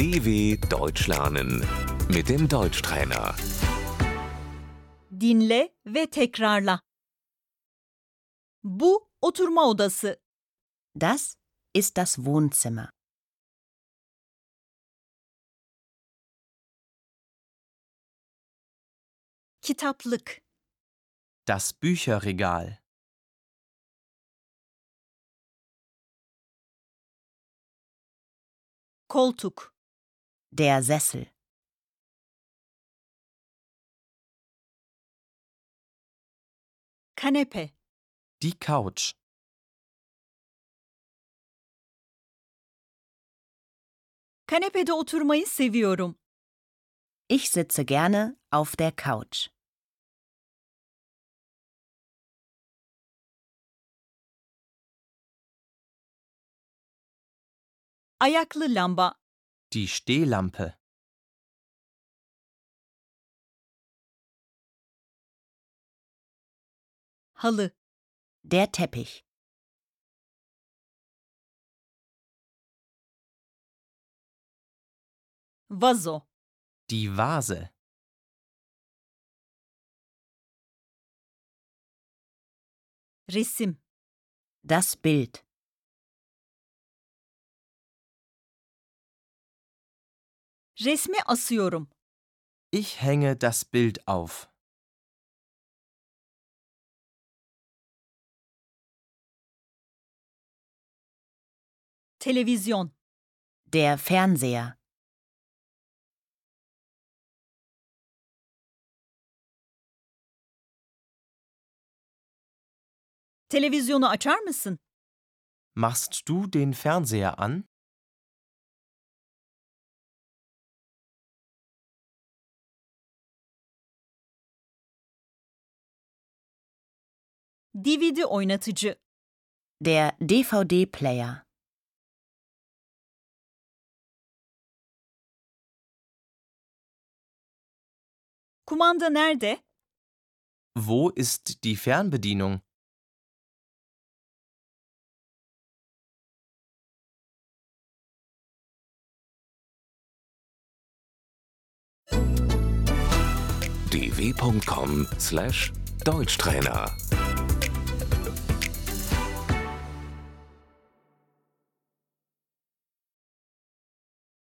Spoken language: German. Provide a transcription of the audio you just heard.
DW Deutsch lernen mit dem Deutschtrainer. Dinle ve tekrarla. Bu oturma odası. Das ist das Wohnzimmer. Kitaplık. Das Bücherregal. Koltuk. Der Sessel. Kanepe. Die Couch. Kanepede oturmayı seviyorum. Ich sitze gerne auf der Couch. Ayaklı lamba. Die Stehlampe. Halı. Der Teppich. Vazo. Die Vase. Resim. Das Bild. Resmi asıyorum. Ich hänge das Bild auf. Televizyon. Der Fernseher. Televizyonu açar mısın? Machst du den Fernseher an? DVD oynatıcı. Der DVD-Player. Kumanda nerede? Wo ist die Fernbedienung? dw.com/deutschtrainer